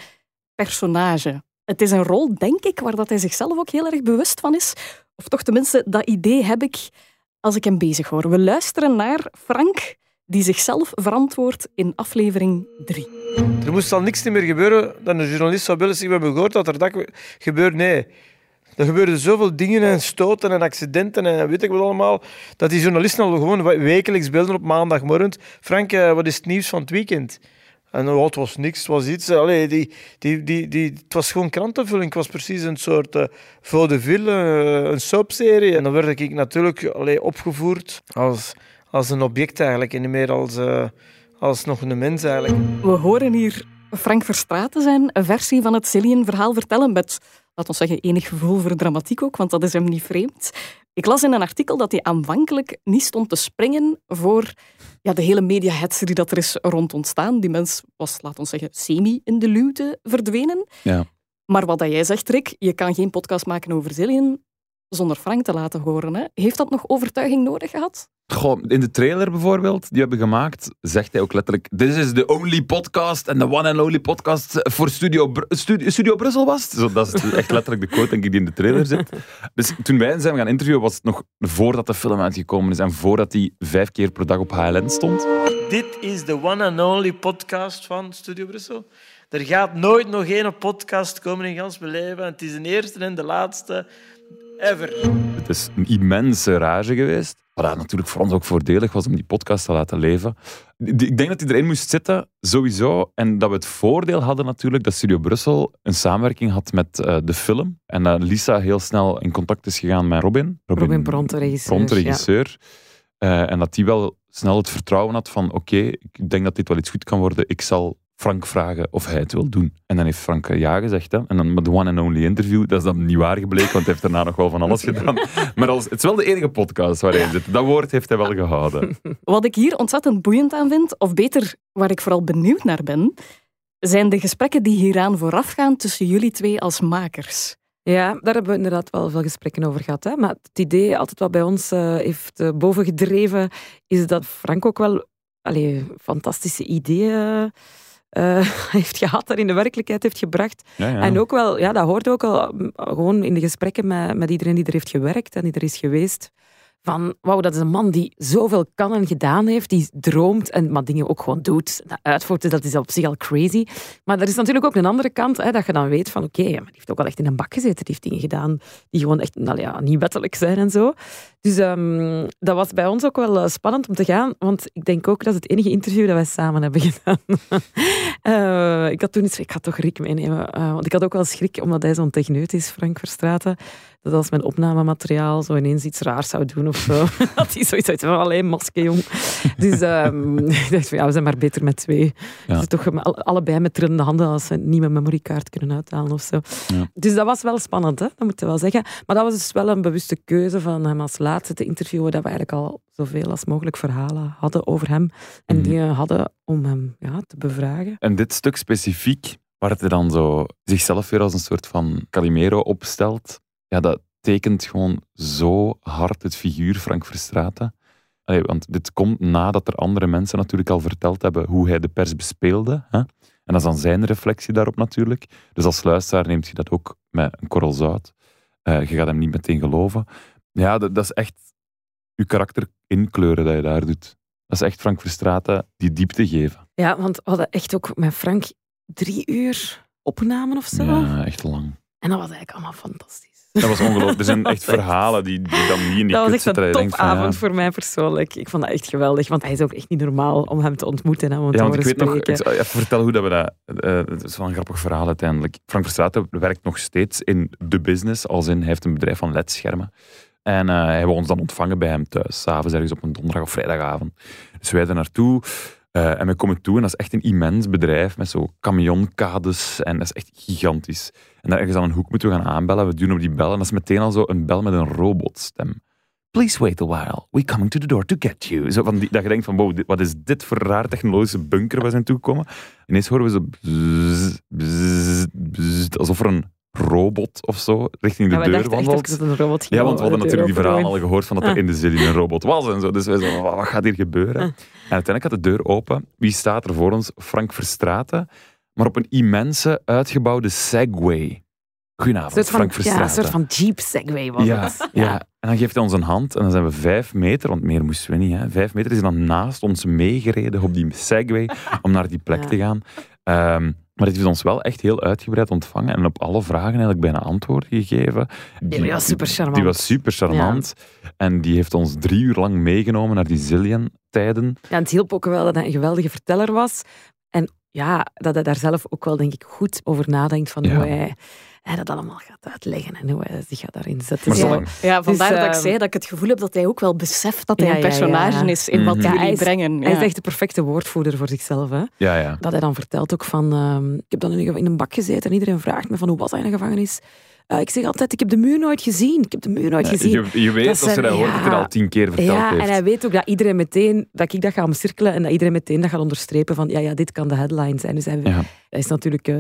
personage. Het is een rol, denk ik, waar dat hij zichzelf ook heel erg bewust van is. Of toch tenminste, dat idee heb ik als ik hem bezig hoor. We luisteren naar Frank, die zichzelf verantwoordt in aflevering 3. Er moest al niks meer gebeuren dat een journalist zou zeggen, We hebben gehoord dat er dat gebeurt. Nee. Er gebeurden zoveel dingen en stoten en accidenten en weet ik wat allemaal. Dat die journalisten al gewoon wekelijks belden op maandagmorgen. Frank, eh, wat is het nieuws van het weekend? En oh, het was niks, het was iets. Allee, die, die, die, die, het was gewoon krantenvulling. Het was precies een soort uh, vaudeville, een soapserie. En dan werd ik natuurlijk allee, opgevoerd als, als een object eigenlijk. En niet meer als, uh, als nog een mens eigenlijk. We horen hier Frank Verstraeten zijn versie van het Cillian-verhaal vertellen met, laten we zeggen, enig gevoel voor dramatiek ook, want dat is hem niet vreemd. Ik las in een artikel dat hij aanvankelijk niet stond te springen voor ja, de hele media die dat er is rond ontstaan. Die mens was, laten we zeggen, semi in de luwte verdwenen. Ja. Maar wat dat jij zegt, Rick, je kan geen podcast maken over Zillion zonder Frank te laten horen. Hè? Heeft dat nog overtuiging nodig gehad? Goh, in de trailer bijvoorbeeld, die we hebben gemaakt, zegt hij ook letterlijk: This is the only podcast and the one and only podcast voor Studio, Br Studio, Studio Brussel was. het. Zo, dat is echt letterlijk de quote denk ik, die in de trailer zit. Dus toen wij zijn gaan interviewen, was het nog voordat de film uitgekomen is en voordat hij vijf keer per dag op HLN stond. Dit is de one and only podcast van Studio Brussel. Er gaat nooit nog één podcast komen in gans mijn leven. Het is de eerste en de laatste. Ever. Het is een immense rage geweest. Wat natuurlijk voor ons ook voordelig was om die podcast te laten leven. Ik denk dat hij erin moest zitten, sowieso. En dat we het voordeel hadden natuurlijk dat Studio Brussel een samenwerking had met uh, de film. En dat Lisa heel snel in contact is gegaan met Robin. Robin, Robin regisseur. Pronte, regisseur. Ja. Uh, en dat die wel snel het vertrouwen had van oké, okay, ik denk dat dit wel iets goed kan worden. Ik zal Frank vragen of hij het wil doen. En dan heeft Frank ja gezegd. Hè? En dan met de one and only interview, dat is dan niet waar gebleken, want hij heeft daarna nog wel van alles gedaan. Maar als, het is wel de enige podcast waar hij zit. Dat woord heeft hij wel gehouden. Wat ik hier ontzettend boeiend aan vind, of beter, waar ik vooral benieuwd naar ben, zijn de gesprekken die hieraan voorafgaan tussen jullie twee als makers. Ja, daar hebben we inderdaad wel veel gesprekken over gehad. Hè? Maar het idee, altijd wat bij ons uh, heeft uh, bovengedreven, is dat Frank ook wel allee, fantastische ideeën uh, heeft gehad, dat in de werkelijkheid heeft gebracht. Ja, ja. En ook wel, ja, dat hoort ook al gewoon in de gesprekken met, met iedereen die er heeft gewerkt en die er is geweest van wauw, dat is een man die zoveel kan en gedaan heeft, die droomt en maar dingen ook gewoon doet. Dat uitvoert, dat is op zich al crazy. Maar er is natuurlijk ook een andere kant, hè, dat je dan weet van oké, maar die heeft ook al echt in een bak gezeten, die heeft dingen gedaan die gewoon echt nou ja, niet wettelijk zijn en zo. Dus um, dat was bij ons ook wel uh, spannend om te gaan, want ik denk ook dat het enige interview dat wij samen hebben gedaan. uh, ik had toen iets, ik ga toch Rick meenemen, uh, want ik had ook wel schrik omdat hij zo'n techneut is, Frank Verstraten dat als mijn opnamemateriaal zo ineens iets raars zou doen of zo, dat hij zoiets uit van alleen masker, jong. Dus um, ik dacht van ja, we zijn maar beter met twee. Ja. Dus toch allebei met trillende handen als ze een nieuwe memorykaart kunnen uithalen of zo. Ja. Dus dat was wel spannend, hè? dat moet je wel zeggen. Maar dat was dus wel een bewuste keuze van hem als laatste te interviewen, dat we eigenlijk al zoveel als mogelijk verhalen hadden over hem en Mhm. die hadden om hem ja, te bevragen. En dit stuk specifiek, waar er dan zo zichzelf weer als een soort van Calimero opstelt, ja, dat tekent gewoon zo hard het figuur Frank Verstraeten. Allee, want dit komt nadat er andere mensen natuurlijk al verteld hebben hoe hij de pers bespeelde. Hè? En dat is dan zijn reflectie daarop natuurlijk. Dus als luisteraar neemt je dat ook met een korrel zout. Uh, je gaat hem niet meteen geloven. Ja, dat, dat is echt je karakter inkleuren dat je daar doet. Dat is echt Frank Verstraeten die diepte geven. Ja, want we hadden echt ook met Frank drie uur opnamen of zo. Ja, echt lang. En dat was eigenlijk allemaal fantastisch. Dat was ongelooflijk. Er zijn echt verhalen die, die dan niet in die Dat was echt zitten. een topavond ja. voor mij persoonlijk. Ik vond dat echt geweldig, want hij is ook echt niet normaal om hem te ontmoeten en om Ja, want ik weet nog, ik even vertellen hoe dat we dat... eh, het is wel een grappig verhaal uiteindelijk. Frank Verstraeten werkt nog steeds in de business, als in hij heeft een bedrijf van LED-schermen. En eh, hij wil ons dan ontvangen bij hem thuis, s'avonds ergens op een donderdag of vrijdagavond. Dus wij er naartoe eh, en we komen toe en dat is echt een immens bedrijf met zo camionkades en dat is echt gigantisch. En daar ergens aan een hoek moeten we gaan aanbellen, we duwen op die bel en dat is meteen al zo een bel met een robotstem. Please wait a while. We're coming to the door to get you. Zo van die, dat je denkt van, wow, wat is dit voor raar technologische bunker waar ze naartoe komen? Ineens horen we zo alsof er een robot of zo richting de Ja, deur wandelt. dat het een robot ging Ja, want we hadden de natuurlijk die verhalen al gehoord van dat er Ah. in de zillie een robot was en zo. Dus wij zo, wat gaat hier gebeuren? Ah. En uiteindelijk gaat de deur open. Wie staat er voor ons? Frank Verstraeten. Maar op een immense, uitgebouwde Segway. Goedenavond, Frank van, ja, Verstraeten. een soort van Jeep Segway was ja, het. ja. en dan geeft hij ons een hand en dan zijn we vijf meter, want meer moesten we niet. Hè. Vijf meter is hij dan naast ons meegereden op die Segway om naar die plek Ja. te gaan. Ehm, maar het heeft ons wel echt heel uitgebreid ontvangen en op alle vragen eigenlijk bijna antwoorden gegeven. Die was super charmant. Die was super charmant. En die heeft ons drie uur lang meegenomen naar die Zillion-tijden. Ja, en het hielp ook wel dat hij een geweldige verteller was. En ja, dat hij daar zelf ook wel, denk ik, goed over nadenkt van Ja. hoe hij, hij dat allemaal gaat uitleggen en hoe hij zich gaat daarin zetten. Maar Ja, vandaar Dus, dat ik ehm, zei dat ik het gevoel heb dat hij ook wel beseft dat hij Ja, een ja, ja. personage is in wat Mhm. Jullie hij is- brengen. Hij is echt de perfecte woordvoerder voor zichzelf. Hè? Ja, ja. Dat hij dan vertelt ook van, ehm, ik heb dan in een- in een bak gezeten en iedereen vraagt me van, hoe was hij in de gevangenis? Eh, ik zeg altijd, ik heb de muur nooit gezien. Ik heb de muur nooit gezien. Je, je weet, Dat als je zijn- dat hoort, dat dat al tien keer verteld Ja, heeft. en hij weet ook dat iedereen meteen, dat ik dat ga omcirkelen en dat iedereen meteen dat gaat onderstrepen van, ja, ja, dit kan de headline zijn. Dus hij, Ja. hij is natuurlijk eh,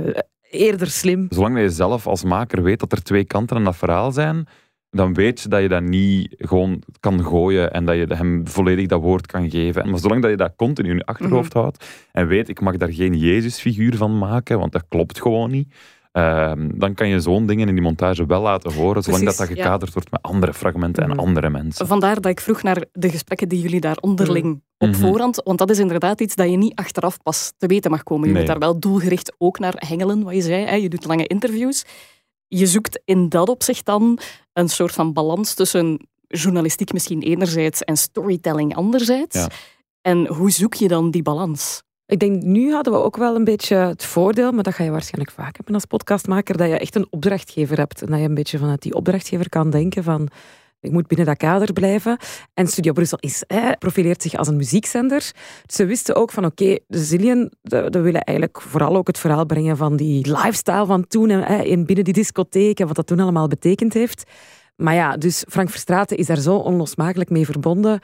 eerder slim. Zolang je zelf als maker weet dat er twee kanten aan dat verhaal zijn, dan weet je dat je dat niet gewoon kan gooien en dat je hem volledig dat woord kan geven. En Maar zolang dat je dat continu in je achterhoofd Mhm. houdt en weet, ik mag daar geen Jezusfiguur van maken, want dat klopt gewoon niet, ehm, dan kan je zo'n dingen in die montage wel laten horen, zolang dat, dat ja. gekaderd wordt met andere fragmenten en Mhm. andere mensen. Vandaar dat ik vroeg naar de gesprekken die jullie daar onderling op Mhm. voorhand, want dat is inderdaad iets dat je niet achteraf pas te weten mag komen. Je Nee. moet daar wel doelgericht ook naar hengelen, wat je zei. Hè? Je doet lange interviews. Je zoekt in dat opzicht dan een soort van balans tussen journalistiek misschien enerzijds en storytelling anderzijds. Ja. En hoe zoek je dan die balans? Ik denk, nu hadden we ook wel een beetje het voordeel, maar dat ga je waarschijnlijk vaak hebben als podcastmaker, dat je echt een opdrachtgever hebt. En dat je een beetje vanuit die opdrachtgever kan denken van, ik moet binnen dat kader blijven. En Studio Brussel is, hè, profileert zich als een muziekzender. Ze wisten ook van, oké, de Zillion, de willen eigenlijk vooral ook het verhaal brengen van die lifestyle van toen, hè, in binnen die discotheek en wat dat toen allemaal betekend heeft. Maar ja, dus Frank Verstraeten is daar zo onlosmakelijk mee verbonden.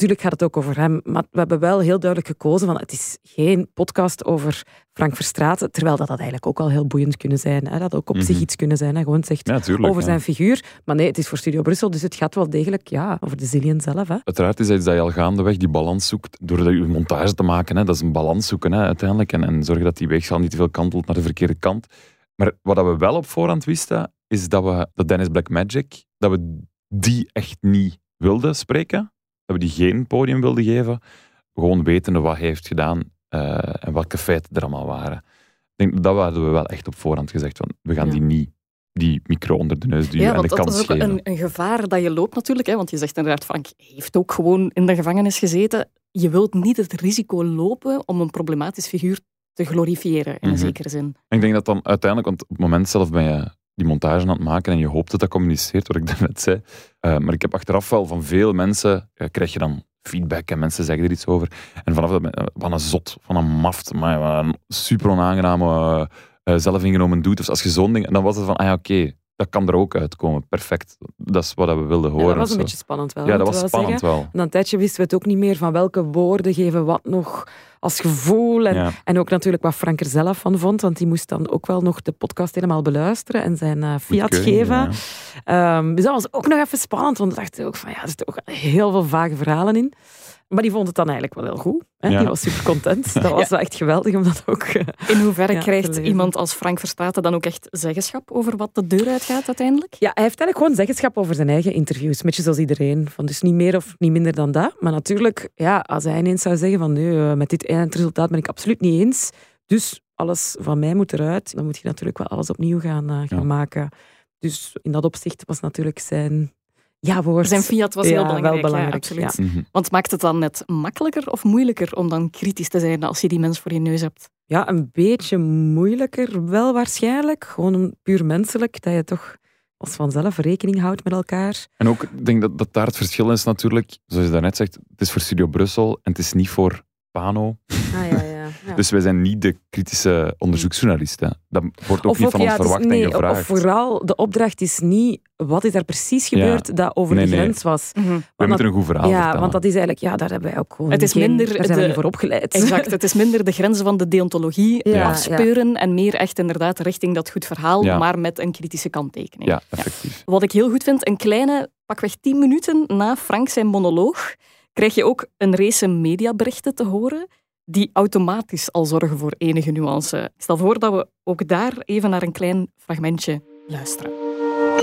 Tuurlijk gaat het ook over hem, maar we hebben wel heel duidelijk gekozen van het is geen podcast over Frank Verstraeten, terwijl dat, dat eigenlijk ook al heel boeiend kunnen zijn. Hè. Dat ook op zich Mhm. iets kunnen zijn. Hè. Gewoon zegt Ja, tuurlijk. over ja. zijn figuur. Maar nee, het is voor Studio Brussel, dus het gaat wel degelijk ja, over de Zillion zelf. Hè. Uiteraard is dat iets dat je al gaandeweg die balans zoekt door je montage te maken. Hè. Dat is een balans zoeken hè, uiteindelijk. En, en zorgen dat die weegschaal niet te veel kantelt naar de verkeerde kant. Maar wat we wel op voorhand wisten, is dat we dat Dennis Blackmagic, dat we die echt niet wilden spreken. Dat we die geen podium wilden geven. Gewoon wetende wat hij heeft gedaan eh, en welke feiten er allemaal waren. Ik denk, dat hadden we wel echt op voorhand gezegd. Van, we gaan Ja. die niet die micro onder de neus duwen Ja, en de dat kans is ook geven. een, een gevaar dat je loopt natuurlijk. Hè, want je zegt inderdaad, Frank heeft ook gewoon in de gevangenis gezeten. Je wilt niet het risico lopen om een problematisch figuur te glorifiëren, in een Mhm. zekere zin. En ik denk dat dan uiteindelijk, want op het moment zelf ben je die montage aan het maken en je hoopt dat dat communiceert, wat ik daarnet zei. Eh, maar ik heb achteraf wel van veel mensen, eh, krijg je dan feedback en mensen zeggen er iets over. En vanaf dat, eh, van een zot, van een maft, maar een super onaangename, eh, eh, zelfingenomen doet. Dus als je zo'n ding, dan was het van, ah ja, oké, dat kan er ook uitkomen. Perfect. Dat is wat we wilden Ja, horen. dat was een zo. beetje spannend wel. ja, dat was wel spannend zeggen. wel. Na een tijdje wisten we het ook niet meer van welke woorden geven wat nog als gevoel. En, Ja. en ook natuurlijk wat Frank er zelf van vond, want die moest dan ook wel nog de podcast helemaal beluisteren en zijn eh, fiat geven. ja. Ehm, dus dat was ook nog even spannend, want ik dacht ook van ja, er zitten ook heel veel vage verhalen in. Maar die vond het dan eigenlijk wel heel goed. Hè? Ja. Die was super content. Dat was wel echt geweldig om dat ook... eh, In hoeverre Ja, krijgt iemand als Frank Verstraeten dan ook echt zeggenschap over wat de deur uitgaat uiteindelijk? Ja, hij heeft eigenlijk gewoon zeggenschap over zijn eigen interviews. Beetje zoals iedereen. Van dus niet meer of niet minder dan dat. Maar natuurlijk, ja, als hij ineens zou zeggen van nee, eh, met dit eindresultaat ben ik absoluut niet eens. Dus alles van mij moet eruit. Dan moet je natuurlijk wel alles opnieuw gaan, eh, gaan Ja. maken. Dus in dat opzicht was natuurlijk zijn ja-woord... Zijn fiat was heel Ja, belangrijk. wel belangrijk, ja, absoluut. ja. Mhm. Want maakt het dan net makkelijker of moeilijker om dan kritisch te zijn als je die mens voor je neus hebt? Ja, een beetje moeilijker wel waarschijnlijk. Gewoon om- puur menselijk, dat je toch als vanzelf rekening houdt met elkaar. En ook, ik denk dat, dat daar het verschil is natuurlijk, zoals je daarnet zegt, het is voor Studio Brussel en het is niet voor Pano. Ah, ja, ja. Dus wij zijn niet de kritische onderzoeksjournalisten. Dat wordt ook niet van ons ja, verwacht nee, en of- gevraagd. Of vooral, de opdracht is niet wat is daar precies Ja. gebeurd dat over Nee, de nee. grens was. Mhm. We dat- moeten een goed verhaal ja, vertellen. want dat is eigenlijk, ja, daar hebben wij ook gewoon. Het is geen- minder daar zijn we de- niet voor opgeleid. Exact, het is minder de grenzen van de deontologie Ja, afspeuren en meer echt inderdaad richting dat goed verhaal, Ja. maar met een kritische kanttekening. Ja, effectief. Wat ik heel goed vind, een kleine, pakweg tien minuten na Frank zijn monoloog, krijg je ook een race mediaberichten te horen die automatisch al zorgen voor enige nuance. Ik stel voor dat we ook daar even naar een klein fragmentje luisteren.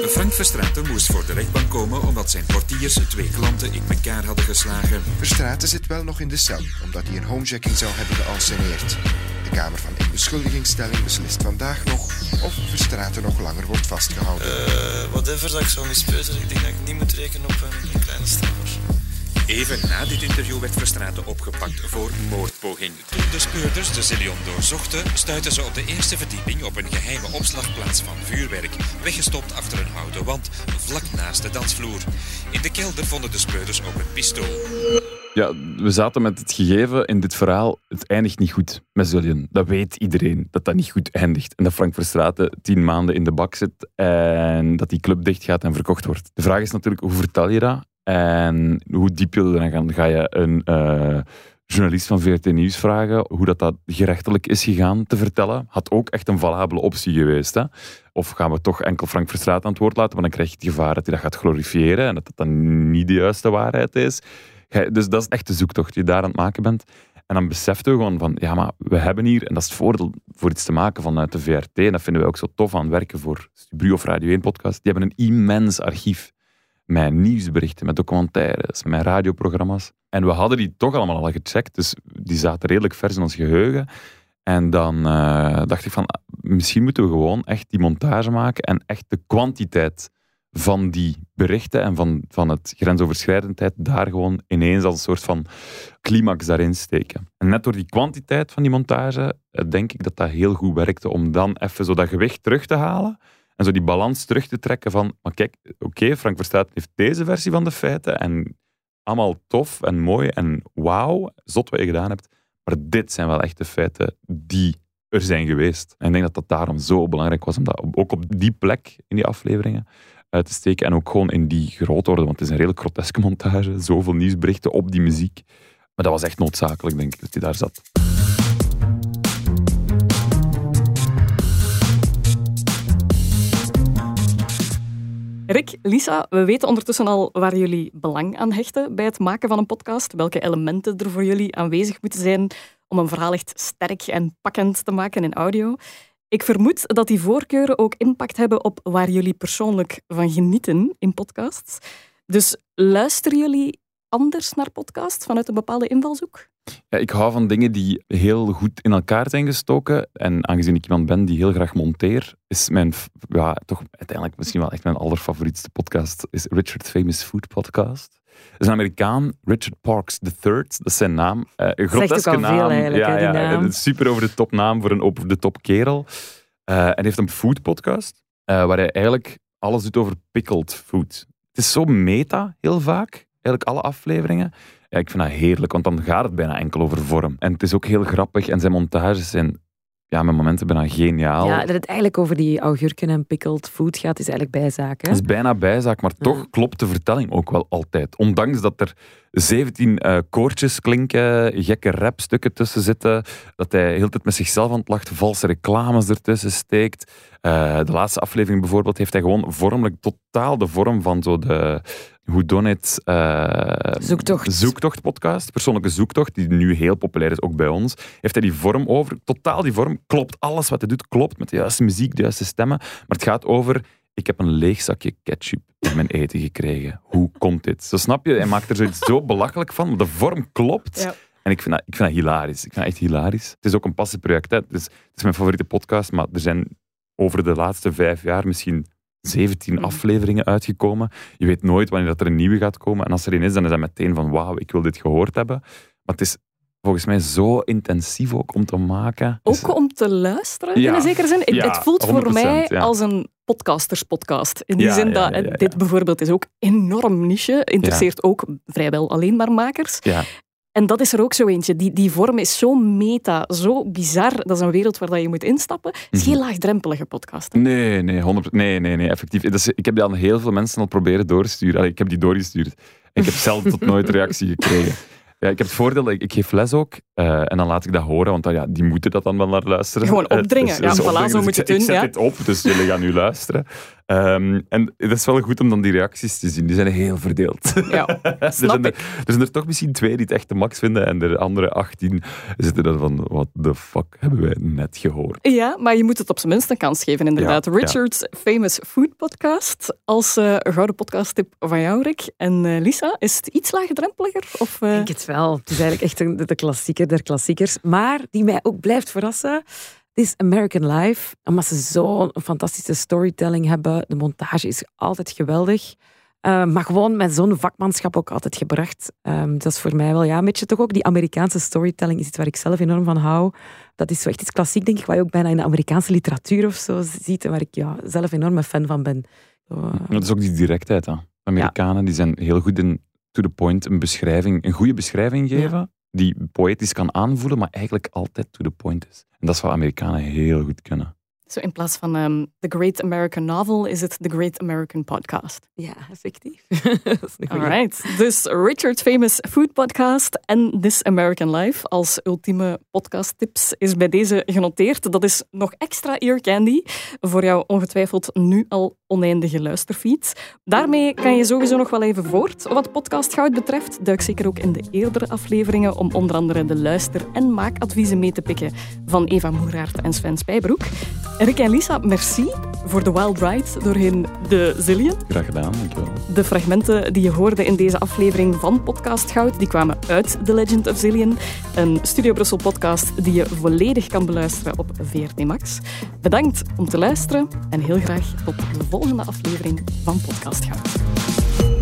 Frank Verstraeten moest voor de rechtbank komen omdat zijn portiers twee klanten in elkaar hadden geslagen. Verstraeten zit wel nog in de cel, omdat hij een homejacking zou hebben geanceneerd. De Kamer van Inbeschuldigingsstelling beslist vandaag nog of Verstraeten nog langer wordt vastgehouden. Eh, whatever dat ik zou mispeuteren, ik denk dat ik niet moet rekenen op een, een kleine straffer. Even na dit interview werd Verstraeten opgepakt voor moordpoging. Toen de speurders de Zillion doorzochten, stuitten ze op de eerste verdieping op een geheime opslagplaats van vuurwerk, weggestopt achter een houten wand, vlak naast de dansvloer. In de kelder vonden de speurders ook een pistool. Ja, we zaten met het gegeven in dit verhaal. Het eindigt niet goed met Zullian. Dat weet iedereen, dat dat niet goed eindigt. En dat Frank Verstraeten tien maanden in de bak zit en dat die club dicht gaat en verkocht wordt. De vraag is natuurlijk, hoe vertel je dat? En hoe diep wil je dan gaan? Ga je een eh, journalist van VRT Nieuws vragen hoe dat, dat gerechtelijk is gegaan te vertellen? Had ook echt een valabele optie geweest. Hè? Of gaan we toch enkel Frank Verstraeten aan het woord laten? Want dan krijg je het gevaar dat hij dat gaat glorifiëren en dat dat dan niet de juiste waarheid is. Dus dat is echt de zoektocht die je daar aan het maken bent. En dan beseft je gewoon van, ja, maar we hebben hier, en dat is het voordeel voor iets te maken vanuit de VRT, en dat vinden we ook zo tof aan werken voor Stubru of Radio 1 podcast, die hebben een immens archief met nieuwsberichten, met documentaires, met radioprogramma's. En we hadden die toch allemaal al gecheckt, dus die zaten redelijk vers in ons geheugen. En dan eh, dacht ik van, misschien moeten we gewoon echt die montage maken en echt de kwantiteit van die berichten en van, van het grensoverschrijdendheid daar gewoon ineens als een soort van climax daarin steken. En net door die kwantiteit van die montage eh, denk ik dat dat heel goed werkte om dan even zo dat gewicht terug te halen en zo die balans terug te trekken van, maar kijk, oké, Frank Verstaat heeft deze versie van de feiten en allemaal tof en mooi en wauw, zot wat je gedaan hebt, maar dit zijn wel echt de feiten die er zijn geweest. En ik denk dat dat daarom zo belangrijk was om dat ook op die plek in die afleveringen uit te steken. En ook gewoon in die grootorde, want het is een redelijk groteske montage. Zoveel nieuwsberichten op die muziek. Maar dat was echt noodzakelijk, denk ik, dat hij daar zat. Rick, Lisa, we weten ondertussen al waar jullie belang aan hechten bij het maken van een podcast. Welke elementen er voor jullie aanwezig moeten zijn om een verhaal echt sterk en pakkend te maken in audio. Ik vermoed dat die voorkeuren ook impact hebben op waar jullie persoonlijk van genieten in podcasts. Dus luisteren jullie anders naar podcasts vanuit een bepaalde invalshoek? Ja, ik hou van dingen die heel goed in elkaar zijn gestoken. En aangezien ik iemand ben die heel graag monteer, is mijn, ja, toch uiteindelijk misschien wel echt mijn allerfavorietste podcast, is Richard Famous Food Podcast. Dat is een Amerikaan, Richard Parks III, dat is zijn naam. Uh, een groteske naam. veel ja, naam. een super over de top naam voor een over de top kerel. Eh, en hij heeft een food podcast, eh, waar hij eigenlijk alles doet over pickled food. Het is zo meta, heel vaak. Eigenlijk alle afleveringen. Ja, ik vind dat heerlijk, want dan gaat het bijna enkel over vorm. En het is ook heel grappig en zijn montages zijn ja, met momenten bijna geniaal. Ja, dat het eigenlijk over die augurken en pickled food gaat, is eigenlijk bijzaak. Hè? Het is bijna bijzaak, maar toch klopt de vertelling ook wel altijd. Ondanks dat er 17 eh, koortjes klinken, gekke rapstukken tussen zitten, dat hij heel tijd met zichzelf aan het lachen, valse reclames ertussen steekt. Eh, de laatste aflevering bijvoorbeeld heeft hij gewoon vormelijk totaal de vorm van zo de Who Done It eh, Zoektocht. zoektocht-podcast, persoonlijke zoektocht, die nu heel populair is, ook bij ons. Heeft hij die vorm over, totaal die vorm, klopt alles wat hij doet, klopt met de juiste muziek, de juiste stemmen. Maar het gaat over, ik heb een leeg zakje ketchup in mijn eten gekregen. Hoe komt dit? Zo snap je, hij maakt er zoiets zo belachelijk van, maar de vorm klopt. Ja. En ik vind, dat, ik vind dat hilarisch. Ik vind dat echt hilarisch. Het is ook een passieproject. Hè. Het, is, het is mijn favoriete podcast, maar er zijn over de laatste vijf jaar misschien 17 Mhm. afleveringen uitgekomen. Je weet nooit wanneer dat er een nieuwe gaat komen. En als er een is, dan is dat meteen van wauw, ik wil dit gehoord hebben. Maar het is volgens mij zo intensief ook om te maken. Dus- Ook om te luisteren, Ja. in een zekere zin. Het- Ja, het voelt voor 100%, mij ja. als een podcasterspodcast. In die Ja, zin dat ja, ja, eh, dit bijvoorbeeld is ook enorm niche. Interesseert ook vrijwel alleen maar makers. Ja. En dat is er ook zo eentje. Die, die vorm is zo meta, zo bizar. Dat is een wereld waar dat je moet instappen. Het is Mhm. geen laagdrempelige podcast. hè. Nee, nee, 100%. Nee, nee, nee, effectief. Dat is- ik heb die aan heel veel mensen al proberen doorsturen. Ik heb die doorgestuurd. En ik heb zelf tot nooit reactie gekregen. Ja, ik heb het voordeel, ik, ik geef les ook. eh, en dan laat ik dat horen, want dan, ja, die moeten dat dan wel naar luisteren. Gewoon Eh, opdringen. Ja, voilà, opdringen. zo Dus moet je het doen, Ik zet ja. dit op, dus jullie gaan nu luisteren. Ehm, en het is wel goed om dan die reacties te zien. Die zijn heel verdeeld. Ja, er, snap zijn ik. er, er zijn er toch misschien twee die het echt de max vinden. En de andere 18 zitten er van, what the fuck hebben wij net gehoord. Ja, maar je moet het op zijn minst een kans geven, inderdaad. Ja, Richard's Famous Food Podcast als eh, gouden podcasttip van jou, Rick. En eh, Lisa, is het iets laagdrempeliger? Of, eh, Ik denk het wel. Het is eigenlijk echt een- de, de klassieker der klassiekers. Maar die mij ook blijft verrassen, is American Life. Omdat ze zo'n fantastische storytelling hebben. De montage is altijd geweldig. Eh, maar gewoon met zo'n vakmanschap ook altijd gebracht. Ehm, dat is voor mij wel ja, een beetje toch ook die Amerikaanse storytelling is iets waar ik zelf enorm van hou. Dat is zo echt iets klassiek, denk ik, wat je ook bijna in de Amerikaanse literatuur of zo ziet. En waar ik ja, zelf enorm een fan van ben. Eh, Dat is ook die directheid. Hè. Amerikanen die zijn heel goed in to the point een beschrijving, een goede beschrijving geven, die poëtisch kan aanvoelen, maar eigenlijk altijd to the point is. En dat is wat Amerikanen heel goed kunnen. Zo in plaats van ehm, The Great American Novel is het The Great American Podcast. ja, effectief. Alright. Dus Richard's Famous Food Podcast en This American Life als ultieme podcasttips is bij deze genoteerd. Dat is nog extra ear candy voor jouw ongetwijfeld nu al oneindige luisterfeed. Daarmee kan je sowieso nog wel even voort. Wat podcast goud betreft, duik zeker ook in de eerdere afleveringen om onder andere de luister- en maakadviezen mee te pikken van Eva Moeraert en Sven Spijbroek. Rick en Lisa, merci voor de Wild Ride doorheen de Zillion. Graag gedaan, dankjewel. De fragmenten die je hoorde in deze aflevering van Podcast Goud, die kwamen uit The Legend of Zillion, een Studio Brussel podcast die je volledig kan beluisteren op VRT Max. Bedankt om te luisteren en heel graag tot de volgende aflevering van Podcast Goud.